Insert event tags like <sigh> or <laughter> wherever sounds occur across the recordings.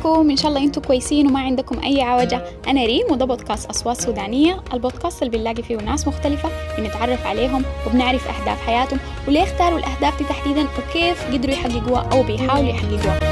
ازيكم إن شاء الله أنتم كويسين وما عندكم أي عوجة. أنا ريم وده بودكاست أصوات سودانية. البودكاست اللي بنلاقي فيه ناس مختلفة بنتعرف عليهم وبنعرف أهداف حياتهم. وليه اختاروا الأهداف دي تحديدا؟ وكيف قدروا يحققوها أو بيحاولوا يحققوها؟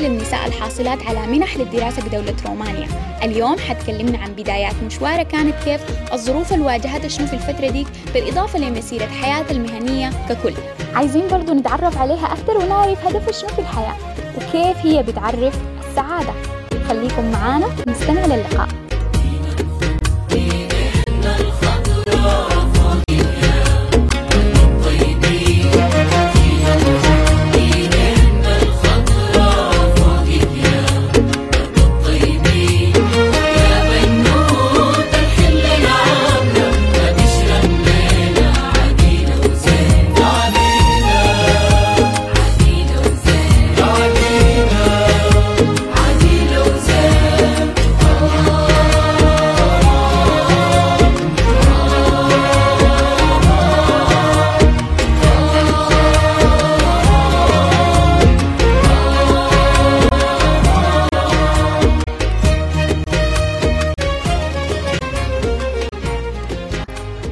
أوائل النساء الحاصلات على منح للدراسة بدولة رومانيا. اليوم حتكلمنا عن بدايات مشوارها كانت كيف الظروف اللي واجهتها شنو في الفترة دي بالإضافة لمسيرة حياتها المهنية ككل. عايزين برضو نتعرف عليها أكثر ونعرف هدفها شنو في الحياة وكيف هي بتعرف السعادة. خليكم معانا نستمع للقاء.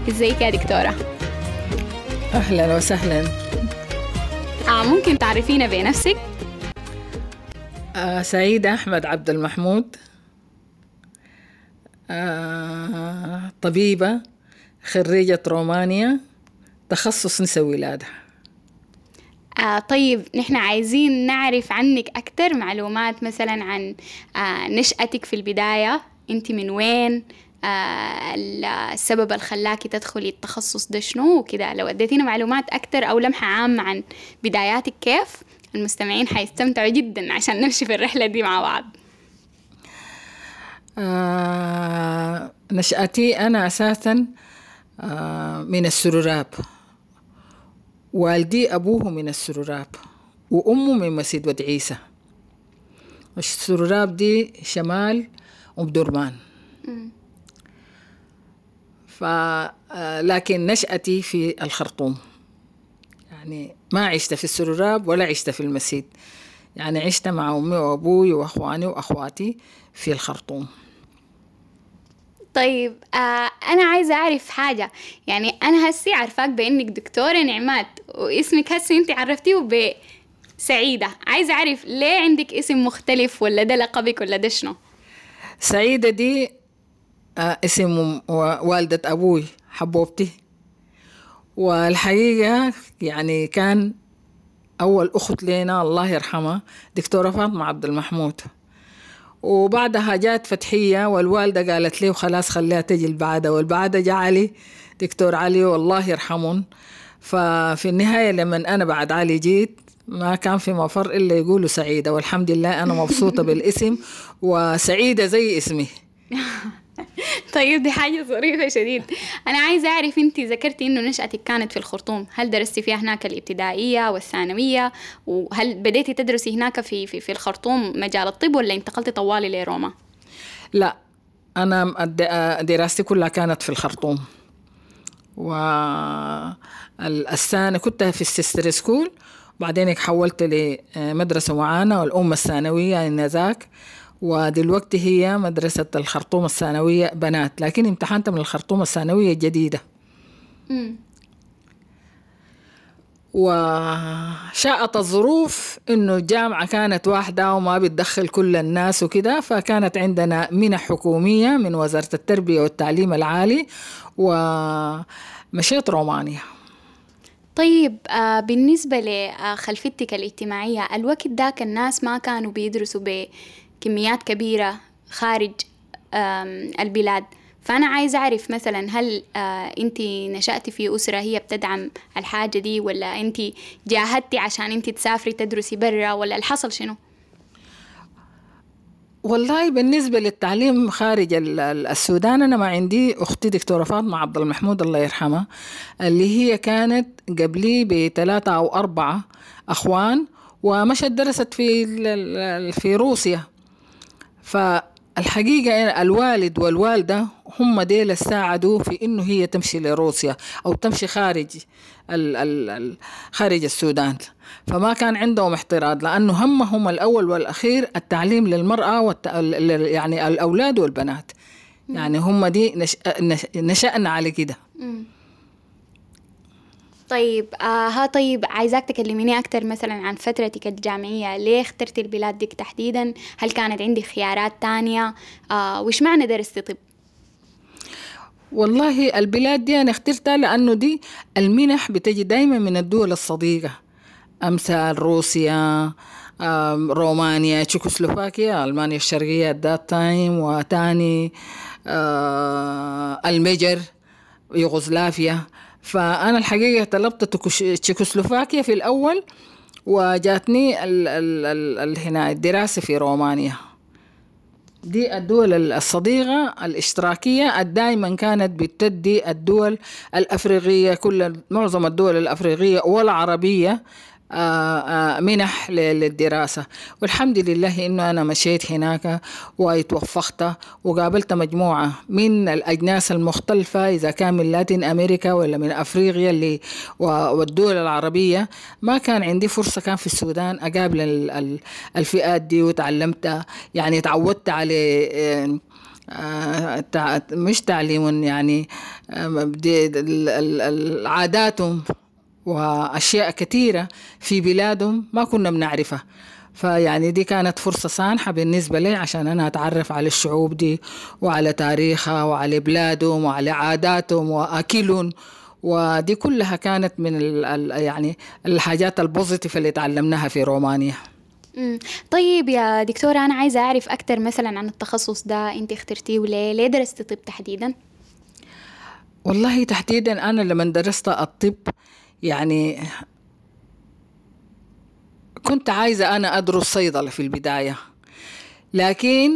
ازيك يا دكتورة؟ أهلا وسهلا. آه ممكن تعرفينا بنفسك؟ آه سعيدة أحمد عبد المحمود. آه طبيبة خريجة رومانيا تخصص نساء ولادة. آه طيب نحن عايزين نعرف عنك أكثر معلومات مثلا عن آه نشأتك في البداية. أنت من وين؟ السبب اللي خلاكي تدخلي التخصص ده شنو وكده. لو اديتينا معلومات أكتر أو لمحة عامة عن بداياتك كيف المستمعين حيستمتعوا جدا عشان نمشي في الرحلة دي مع بعض. آه نشأتي أنا أساسا آه من السروراب. والدي أبوه من السروراب وأمه من مسجد ود عيسى. السروراب دي شمال أم درمان ف آه، لكن نشأتي في الخرطوم. يعني ما عشت في السروراب ولا عشت في المسيد. يعني عشت مع أمي وأبوي وأخواني وأخواتي في الخرطوم. طيب آه أنا عايزة أعرف حاجة. يعني أنا هسي عارفاك بإنك دكتورة نعمات واسمك هسي أنت عرفتيه بسعيدة. عايزة أعرف ليه عندك اسم مختلف ولا ده لقبك ولا ده شنو؟ سعيدة دي اسم والدة أبوي حبوبتي. والحقيقة يعني كان أول أخت لنا الله يرحمها دكتورة فاطمة عبد المحمود. وبعدها جات فتحية والوالدة قالت لي وخلاص خليها تجي البعدة والبعدة جاء علي دكتور علي والله يرحمهم ففي النهاية لما أنا بعد علي جيت ما كان في مفر إلا يقولوا سعيدة. والحمد لله أنا مبسوطة <laughs> بالاسم وسعيدة زي اسمي. <laughs> <laughs> طيب دي حاجة ظريفة شديد. أنا عايزة أعرف أنت ذكرتي إنه نشأتك كانت في الخرطوم. هل درستي فيها هناك الإبتدائية والثانوية؟ وهل بديتي تدرسي هناك في في, في الخرطوم مجال الطب ولا انتقلتي طوالي لروما؟ لا أنا دراستي كلها كانت في الخرطوم. و الثاني كنت في ال Sisters' School. بعدين حولت لمدرسة معانا والأم الثانوية آنذاك ودلوقتي هي مدرسة الخرطوم الثانوية بنات لكن امتحنت من الخرطوم الثانوية الجديدة وشاءت الظروف إنه الجامعة كانت واحدة وما بتدخل كل الناس وكده فكانت عندنا منح حكومية من وزارة التربية والتعليم العالي ومشيت رومانيا. طيب آه بالنسبة لخلفيتك الاجتماعية الوقت ذاك الناس ما كانوا بيدرسوا كميات كبيرة خارج البلاد فأنا عايزة أعرف مثلا هل آه، أنت نشأتي في أسرة هي بتدعم الحاجة دي ولا أنت جاهدتي عشان أنت تسافري تدرسي برا ولا الحصل شنو؟ والله بالنسبة للتعليم خارج السودان أنا ما عندي أختي دكتورة فاطمة عبد المحمود الله يرحمها اللي هي كانت قبلي بثلاثة أو أربعة أخوان ومشت درست في في روسيا فالحقيقة الوالد والوالدة هم ديل ساعدوا في إنه هي تمشي لروسيا أو تمشي خارج ال ال خارج السودان. فما كان عندهم احتراض لأنه همهم الأول والأخير التعليم للمرأة والت... يعني الأولاد والبنات. يعني هم دي نش... نشأنا على كده. طيب آه ها طيب عايزاك تكلميني أكثر مثلا عن فترتك الجامعية. ليه اخترتي البلاد ديك تحديدا؟ هل كانت عندك خيارات تانية؟ آه وش معنى درستي طب؟ والله البلاد دي أنا اخترتها لأنه دي المنح بتجي دايما من الدول الصديقة. أمثال روسيا رومانيا تشيكوسلوفاكيا ألمانيا الشرقية ذات تايم وتاني آه، المجر يوغوسلافيا. فأنا الحقيقة طلبت تشيكوسلوفاكيا في الأول وجاتني ال ال ال هنا الدراسة في رومانيا. دي الدول الصديقة الاشتراكية دائما كانت بتدي الدول الأفريقية كل معظم الدول الأفريقية والعربية منح للدراسة. والحمد لله إنه أنا مشيت هناك وتوفقت وقابلت مجموعة من الأجناس المختلفة إذا كان من لاتين أمريكا ولا من أفريقيا اللي والدول العربية. ما كان عندي فرصة كان في السودان أقابل الفئات دي وتعلمت يعني تعودت على آه، مش تعليم يعني عاداتهم. وأشياء كثيرة في بلادهم ما كنا بنعرفها. فيعني دي كانت فرصة سانحة بالنسبة لي عشان أنا أتعرف على الشعوب دي وعلى تاريخها وعلى بلادهم وعلى عاداتهم وأكلهم. ودي كلها كانت من ال يعني الحاجات البوزيتيف اللي تعلمناها في رومانيا. طيب يا دكتورة أنا عايزة أعرف أكثر مثلا عن التخصص ده أنت اخترتيه وليه؟ ليه درستي طب تحديدا؟ والله تحديدا أنا لما درست الطب يعني كنت عايزة أنا أدرس صيدلة في البداية لكن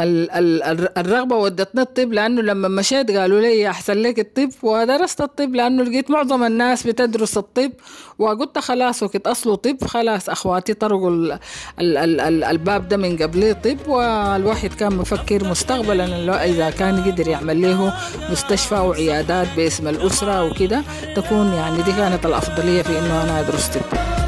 الرغبة ودتني الطب لأنه لما مشيت قالوا لي أحسن لك الطب ودرست الطب لأنه لقيت معظم الناس بتدرس الطب وقلت خلاص وقت أصله طب خلاص أخواتي طرقوا ال ال ال الباب ده من قبل طب والواحد كان مفكر مستقبلا إذا كان قدر يعمل له مستشفى وعيادات باسم الأسرة وكده تكون يعني دي كانت الأفضلية في إنه أنا أدرس طب.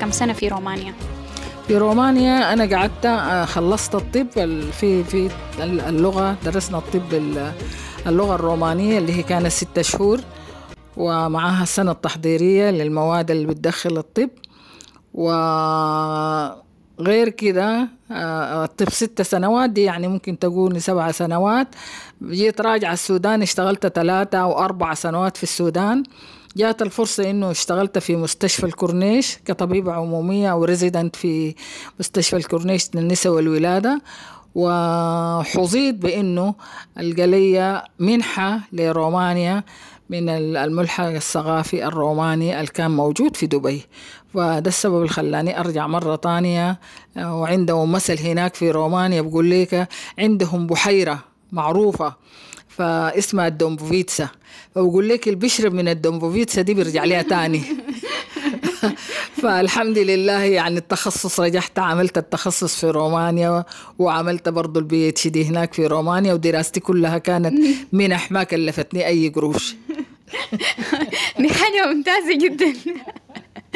كم سنة في رومانيا؟ في رومانيا أنا قعدت آه، خلصت الطب في في اللغة درسنا الطب اللغة الرومانية اللي هي كانت ستة شهور ومعها السنة التحضيرية للمواد اللي بتدخل الطب. وغير كده آه، الطب ست سنوات دي يعني ممكن تقول سبع سنوات. جيت راجعة السودان اشتغلت ثلاثة أو أربع سنوات في السودان. جات الفرصة إنه اشتغلت في مستشفى الكورنيش كطبيبة عمومية أو resident في مستشفى الكورنيش للنساء والولادة وحظيت بإنه ألاقي لي منحة لرومانيا من الملحق الثقافي الروماني اللي كان موجود في دبي. فده السبب اللي خلاني أرجع مرة تانية وعندهم مثل هناك في رومانيا بقول لك عندهم بحيرة معروفة. فاسمها الدومبوفيتسا. فبقول لك اللي بيشرب من الدومبوفيتسا دي بيرجع لها تاني. <laughs> فالحمد لله يعني التخصص رجعت عملت التخصص في رومانيا وعملت برضو ال PhD هناك في رومانيا ودراستي كلها كانت <laughs> منح ما كلفتني أي قروش. <laughs> دي حاجة ممتازة جدا.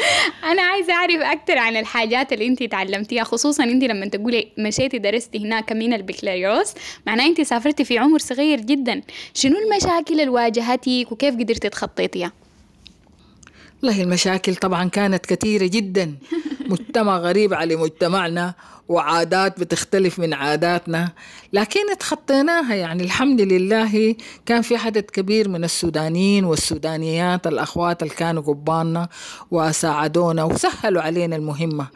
<laughs> أنا عايزة أعرف أكتر عن الحاجات اللي أنت تعلمتيها خصوصا أنت لما تقولي مشيتي درستي هناك من البكالوريوس معناه أنت سافرتي في عمر صغير جدا شنو المشاكل اللي واجهتك وكيف قدرتي تخطيتيها؟ والله المشاكل طبعا كانت كثيرة جدا. <laughs> مجتمع غريب على مجتمعنا وعادات بتختلف من عاداتنا. لكن اتخطيناها يعني الحمد لله. كان في عدد كبير من السودانيين والسودانيات الأخوات اللي كانوا قباننا وساعدونا وسهلوا علينا المهمة.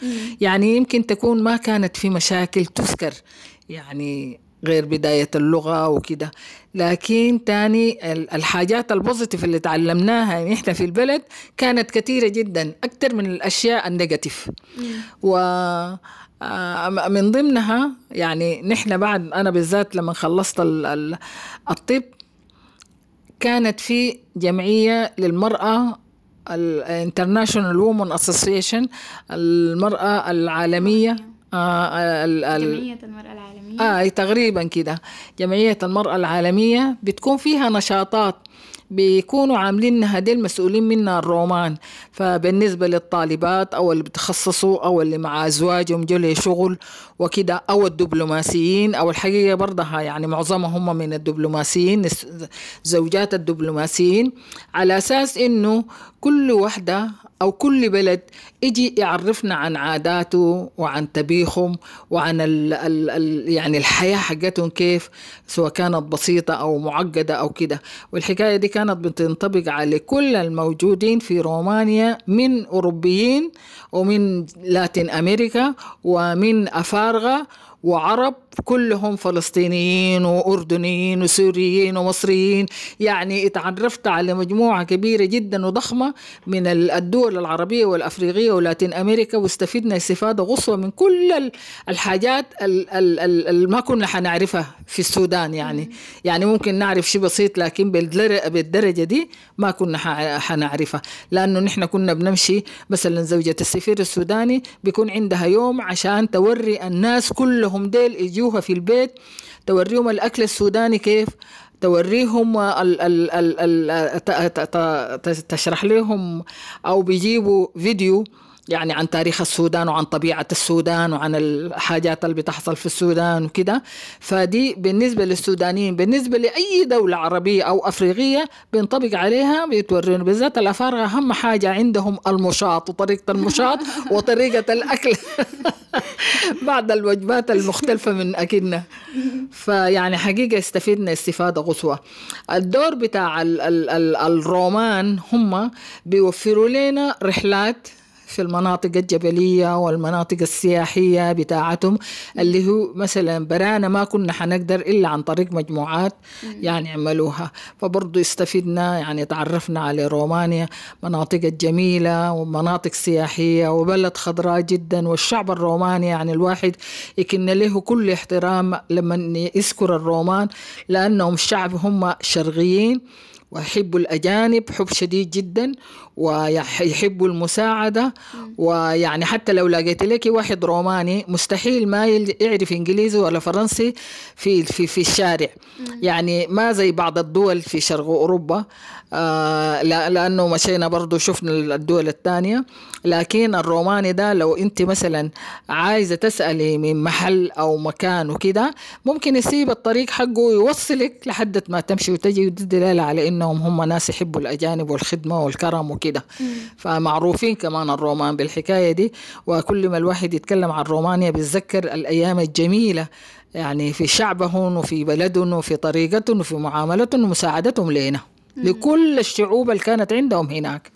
يعني يمكن تكون ما كانت في مشاكل تذكر. يعني غير بداية اللغة وكده. لكن تاني الحاجات ال positive اللي تعلمناها يعني إحنا في البلد كانت كثيرة جدا أكثر من الأشياء ال negative. و من ضمنها يعني نحن بعد أنا بالذات لما خلصت الطب كانت في جمعية للمرأة ال International Women Association المرأة العالمية. آه جمعية المرأة العالمية. آه تقريبا كده. جمعية المرأة العالمية بتكون فيها نشاطات بيكونوا عاملينها دي المسؤولين منها الرومان. فبالنسبة للطالبات أو اللي بتخصصوا أو اللي مع أزواجهم جو شغل وكده أو الدبلوماسيين أو الحقيقة برضها يعني معظمهم هم من الدبلوماسيين زوجات الدبلوماسيين على أساس إنه كل وحدة أو كل بلد يجي يعرفنا عن عاداته وعن تبيخهم وعن ال ال ال يعني الحياة حقتهم كيف سواء كانت بسيطة أو معقدة أو كده. والحكاية دي بتنطبق على كل الموجودين في رومانيا من أوروبيين ومن لاتين أمريكا ومن أفارقة وعرب كلهم فلسطينيين وأردنيين وسوريين ومصريين. يعني اتعرفت على مجموعة كبيرة جدا وضخمة من الدول العربية والأفريقية ولاتين أمريكا واستفدنا استفادة غصوة من كل الحاجات اللي ما كنا حنعرفها في السودان يعني. يعني ممكن نعرف شيء بسيط لكن بالدرجة دي ما كنا حنعرفها. لأنه نحن كنا بنمشي مثلا زوجة السفير السوداني بيكون عندها يوم عشان توري الناس كلهم ديل يجوها في البيت توريهم الأكل السوداني كيف توريهم ال ال ال ال تشرح لهم أو بيجيبوا فيديو يعني عن تاريخ السودان وعن طبيعة السودان وعن الحاجات اللي بتحصل في السودان وكده. فدي بالنسبة للسودانيين بالنسبة لأي دولة عربية أو أفريقية بينطبق عليها بيتورون بالذات الأفارقة. أهم حاجة عندهم المشاط وطريقة المشاط <laughs> وطريقة الأكل. <laughs> بعد الوجبات المختلفة من أكلنا. <laughs> فيعني حقيقة استفدنا استفادة قصوى. الدور بتاع ال ال ال الرومان هم بيوفروا لنا رحلات في المناطق الجبلية والمناطق السياحية بتاعتهم اللي هو مثلا برانا ما كنا حنقدر إلا عن طريق مجموعات يعني عملوها. فبرضو استفدنا يعني تعرفنا على رومانيا مناطق الجميلة ومناطق سياحية وبلد خضراء جدا. والشعب الروماني يعني الواحد يكن له كل احترام لما يذكر الرومان لأنهم الشعب هم شرقيين. ويحبوا الأجانب حب شديد جدا ويحبوا المساعدة ويعني حتى لو لقيت لك واحد روماني مستحيل ما يعرف إنجليزي ولا فرنسي في في في الشارع. يعني ما زي بعض الدول في شرق أوروبا آه لأنه مشينا برضو شفنا الدول الثانية. لكن الروماني ده لو أنت مثلا عايزة تسألي من محل أو مكان وكده ممكن يسيب الطريق حقه ويوصلك لحد ما تمشي وتجي ودي دلالة على إنهم هم ناس يحبوا الأجانب والخدمة والكرم وكده. فمعروفين كمان الرومان بالحكاية دي. وكل ما الواحد يتكلم عن رومانيا بيتذكر الأيام الجميلة يعني في شعبهم وفي بلدهم وفي طريقتهم وفي معاملتهم ومساعدتهم لنا لكل الشعوب اللي كانت عندهم هناك.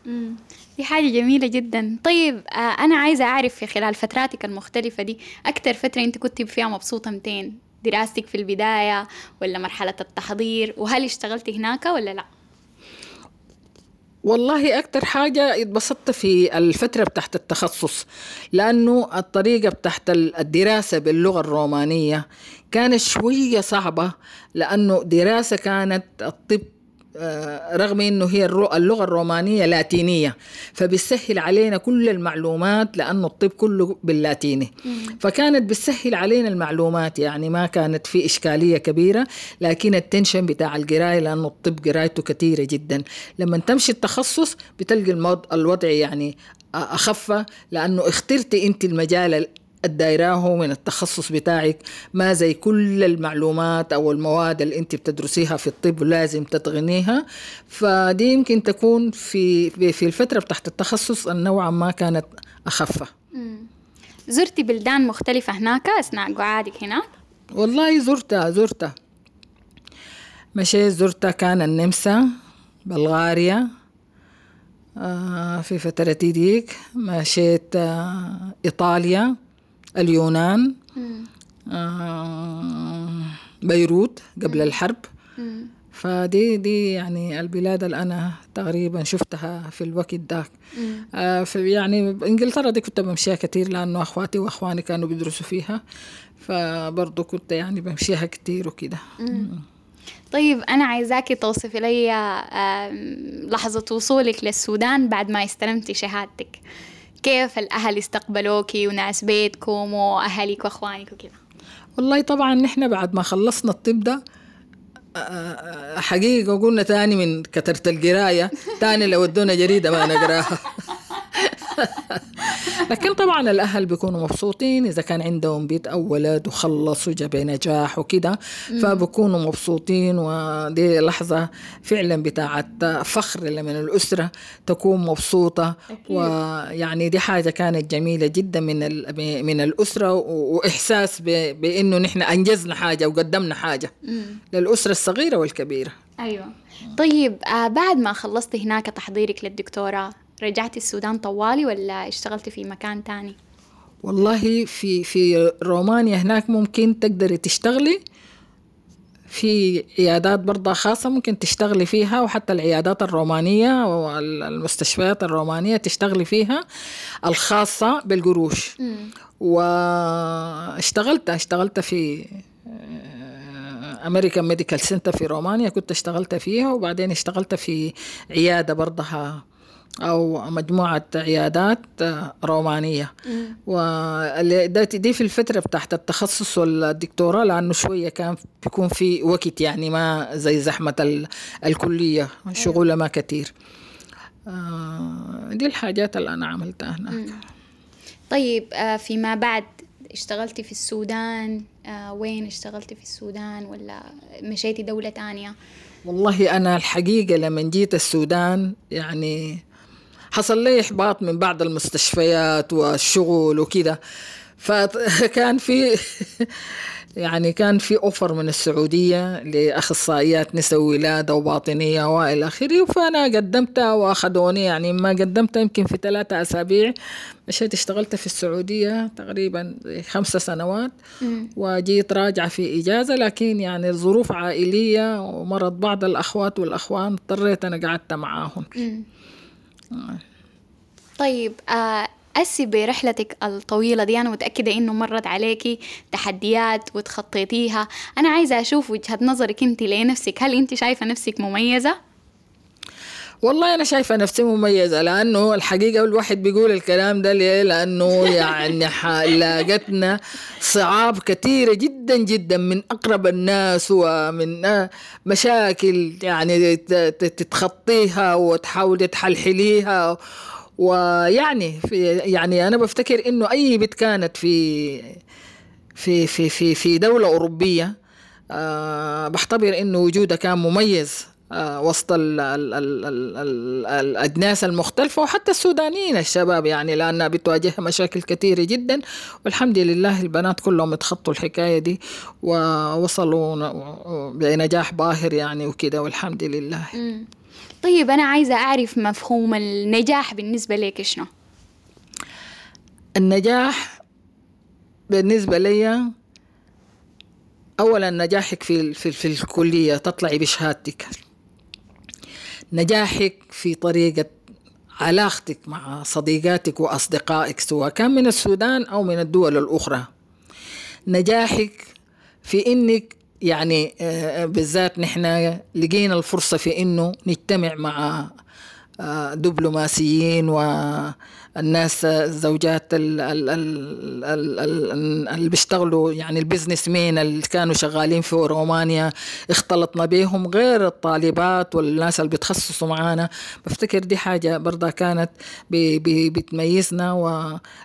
دي حاجة جميلة جدا. طيب آه أنا عايزة أعرف في خلال فتراتك المختلفة دي أكتر فترة أنت كنت فيها مبسوطة متين؟ دراستك في البداية ولا مرحلة التحضير؟ وهل اشتغلتي هناك ولا لا؟ والله أكتر حاجة اتبسطت في الفترة بتاعت التخصص لأنه الطريقة بتاعت الدراسة باللغة الرومانية كانت شوية صعبة لأنه دراسة كانت الطب رغم إنه هي اللغة الرومانية لاتينية. فبيسهل علينا كل المعلومات لأنه الطب كله باللاتيني. فكانت بتسهل علينا المعلومات يعني ما كانت في إشكالية كبيرة لكن التنشن بتاع القرايه لأنه الطب قرايته كثيره جدا. لما تمشي التخصص بتلقي الوضع يعني أخف لأنه اخترتي أنت المجال الدايراه من التخصص بتاعك ما زي كل المعلومات أو المواد اللي أنت بتدرسيها في الطب لازم تتغنيها. فدي يمكن تكون في في الفترة بتاعت التخصص نوعا ما كانت أخف. زرتي بلدان مختلفة هناك؟ أثناء قعادك هناك؟ والله زرتها زرتها. مشيت زرتها كان النمسا بلغاريا. آه في فترتي ديك. مشيت آه إيطاليا. اليونان آه بيروت قبل الحرب. فدي دي يعني البلاد اللي أنا تقريبا شفتها في الوقت داك آه في يعني إنجلترا دي كنت بمشيها كتير لأنه أخواتي وأخواني كانوا بيدرسوا فيها فبرضه كنت يعني بمشيها كتير وكده. طيب أنا عايزاكي توصفي لي لحظة وصولك للسودان بعد ما استلمتي شهادتك. كيف الأهل استقبلوكي وناس بيتكم وأهلك وأخوانك وكده والله طبعا نحن بعد ما خلصنا الطب ده حقيقة قلنا تاني من كترة القراية تاني لو ادونا جريدة ما نقراها. <laughs> لكن طبعا الأهل بيكونوا مبسوطين إذا كان عندهم بيت أو ولد وخلصوا جاب نجاح وكده فبكونوا مبسوطين. ودي لحظة فعلا بتاعت فخر لمن الأسرة تكون مبسوطة. ويعني دي حاجة كانت جميلة جدا من من الأسرة وإحساس ب- بإنه نحن أنجزنا حاجة وقدمنا حاجة للأسرة الصغيرة والكبيرة. أيوة. طيب آه بعد ما خلصتي هناك تحضيرك للدكتوراه رجعتي السودان طوالي ولا اشتغلتي في مكان تاني؟ والله في في رومانيا هناك ممكن تقدري تشتغلي. في عيادات برضه خاصة ممكن تشتغلي فيها وحتى العيادات الرومانية والمستشفيات الرومانية تشتغلي فيها الخاصة بالقروش. واشتغلت اشتغلت في American Medical Center في رومانيا كنت اشتغلت فيها وبعدين اشتغلت في عيادة برضها أو مجموعة عيادات آه، رومانية. ودي دي في الفترة بتاعت التخصص والدكتوراه لأنه شوية كان بيكون في وقت يعني ما زي زحمة ال- الكلية شغوله ما كتير. آه، دي الحاجات اللي أنا عملتها هناك طيب آه فيما بعد اشتغلتي في السودان وين اشتغلتي في السودان ولا مشيتي دولة تانية؟ والله أنا الحقيقة لما جيت السودان يعني حصل لي إحباط من بعض المستشفيات والشغل وكده فكان في <laughs> يعني كان في أوفر من السعودية لأخصائيات نساء ولادة وباطنية وإلى آخره. فأنا قدمتها وأخذوني يعني ما قدمتها يمكن في ثلاثة أسابيع. مشيت اشتغلت في السعودية تقريبا خمسة سنوات. وجيت راجعة في إجازة. لكن يعني ظروف عائلية ومرض بعض الأخوات والأخوان اضطريت أنا قعدت معاهم. طيب آه أسي برحلتك الطويلة دي أنا متأكدة إنه مرت عليكي تحديات وتخطيتيها أنا عايزة أشوف وجهة نظرك أنت لنفسك هل أنت شايفة نفسك مميزة؟ والله أنا شايفة نفسي مميزة لأنه الحقيقة الواحد بيقول الكلام ده ليه؟ لأنه يعني <laughs> لاقتنا صعاب كثيرة جدا جدا من أقرب الناس ومن مشاكل يعني تتخطيها وتحاولي تحلحليها ويعني في يعني أنا بفتكر إنه أي بنت كانت في في في في في دولة أوروبية آه بحتبر إنه وجودها كان مميز. وسط ال ال ال ال ال الأجناس المختلفة وحتى السودانيين الشباب يعني لأنها بتواجهها مشاكل كثيرة جدا. والحمد لله البنات كلهم اتخطوا الحكاية دي ووصلوا بنجاح باهر يعني وكده والحمد لله. طيب أنا عايزة أعرف مفهوم النجاح بالنسبة لك شنو؟ النجاح بالنسبة لي أولا نجاحك في في في الكلية تطلعي بشهادتك. نجاحك في طريقة علاقتك مع صديقاتك وأصدقائك سواء كان من السودان أو من الدول الأخرى. نجاحك في إنك يعني آه، بالذات نحن لقينا الفرصة في إنه نجتمع مع آه، دبلوماسيين والناس الزوجات ال- ال- ال- ال- ال- اللي بيشتغلوا يعني البزنس مين اللي كانوا شغالين في رومانيا اختلطنا بهم غير الطالبات والناس اللي بيتخصصوا معانا. بفتكر دي حاجة برضه كانت بي- بي- بتميزنا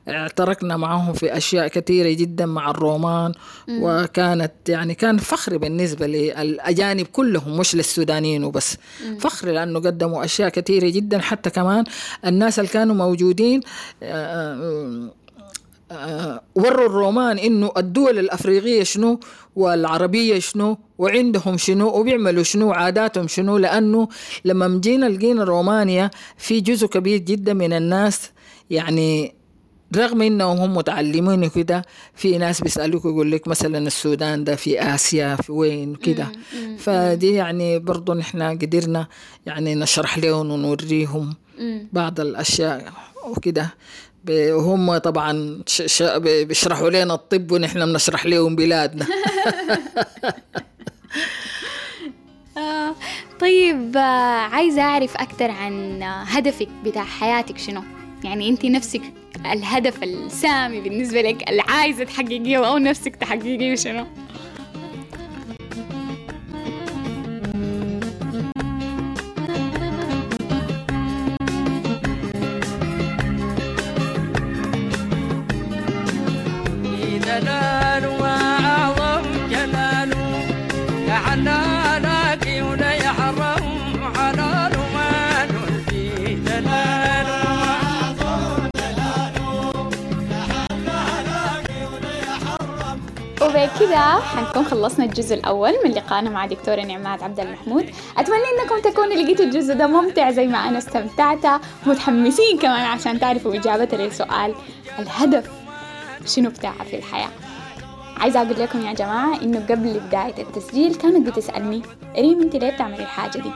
واعتركنا معهم في أشياء كثيرة جدا مع الرومان. وكانت يعني كان فخر بالنسبة للأجانب كلهم مش للسودانيين وبس. فخر لأنه قدموا أشياء كثيرة جدا. حتى كمان الناس اللي كانوا موجودين آه، آه، وروا الرومان إنه الدول الأفريقية شنو والعربية شنو وعندهم شنو وبيعملوا شنو عاداتهم شنو لأنه لما جينا لقينا رومانيا في جزء كبير جدا من الناس يعني رغم إنهم هم متعلمين وكده في ناس بيسألوك يقول لك مثلا السودان ده في آسيا في وين كده فدي يعني برضو نحن قدرنا يعني نشرح لهم ونوريهم بعض الأشياء. وكده. وهم طبعا بيشرحوا لنا الطب ونحن بنشرح لهم بلادنا. <laughs> آه، طيب آه، عايزة أعرف أكتر عن هدفك بتاع حياتك شنو؟ يعني أنت نفسك الهدف السامي بالنسبة لك اللي عايزة تحققيه أو نفسك تحققيه شنو؟ وبكذا حنكون خلصنا الجزء الأول من لقائنا مع دكتورة نعمات عبد المحمود. أتمنى إنكم تكونوا لقيتوا الجزء ده ممتع زي ما أنا استمتعت متحمسين كمان عشان تعرفوا إجابة للسؤال. الهدف شنو بتاعها في الحياة؟ عايزة أقول لكم يا جماعة إنه قبل بداية التسجيل كانت بتسألني ريم أنت ليه بتعملي الحاجة دي؟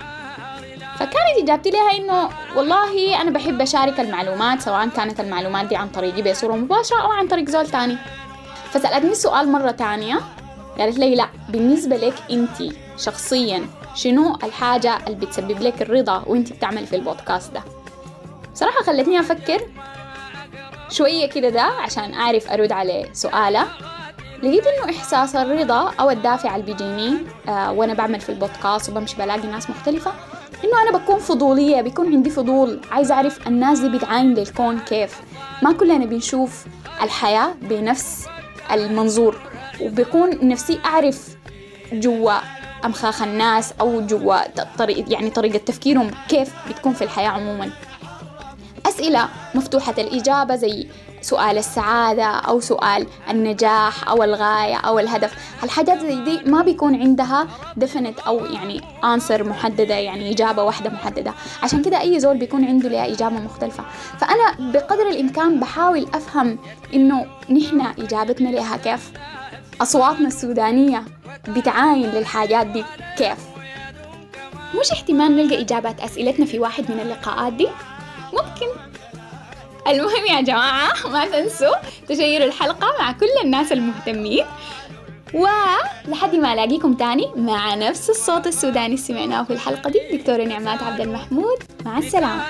فكانت إجابتي لها إنه والله أنا بحب أشارك المعلومات سواء كانت المعلومات دي عن طريقي بصورة مباشرة أو عن طريق زول تاني. فسألتني السؤال مرة تانية. قالت لي لا بالنسبة لك أنت شخصيا شنو الحاجة اللي بتسبب لك الرضا وأنت بتعمل في البودكاست ده؟ صراحة خلتني أفكر شوية كده ده عشان أعرف أرد على سؤالة. لقيت إنه إحساس الرضا أو الدافع اللي بيجيني آه وأنا بعمل في البودكاست وبمشي بلاقي ناس مختلفة إنه أنا بكون فضولية بيكون عندي فضول عايزة أعرف الناس دي بتعاين للكون كيف. ما كلنا بنشوف الحياة بنفس المنظور. وبكون نفسي أعرف جوا أمخاخ الناس أو جوا طريقة يعني طريقة تفكيرهم كيف بتكون في الحياة عموماً. أسئلة مفتوحة الإجابة زي سؤال السعادة أو سؤال النجاح أو الغاية أو الهدف. الحاجات زي دي ما بيكون عندها دفنت أو يعني آنسر محددة يعني إجابة واحدة محددة. عشان كده أي زول بيكون عنده لها إجابة مختلفة. فأنا بقدر الإمكان بحاول أفهم إنه نحن إجابتنا لها كيف؟ أصواتنا السودانية بتعاين للحاجات دي كيف؟ مش احتمال نلقى إجابات أسئلتنا في واحد من اللقاءات دي؟ ممكن. المهم يا جماعة ما تنسوا تشيروا الحلقة مع كل الناس المهتمين. ولحد ما ألاقيكم تاني مع نفس الصوت السوداني سمعناه في الحلقة دي دكتورة نعمات عبد المحمود مع السلامة.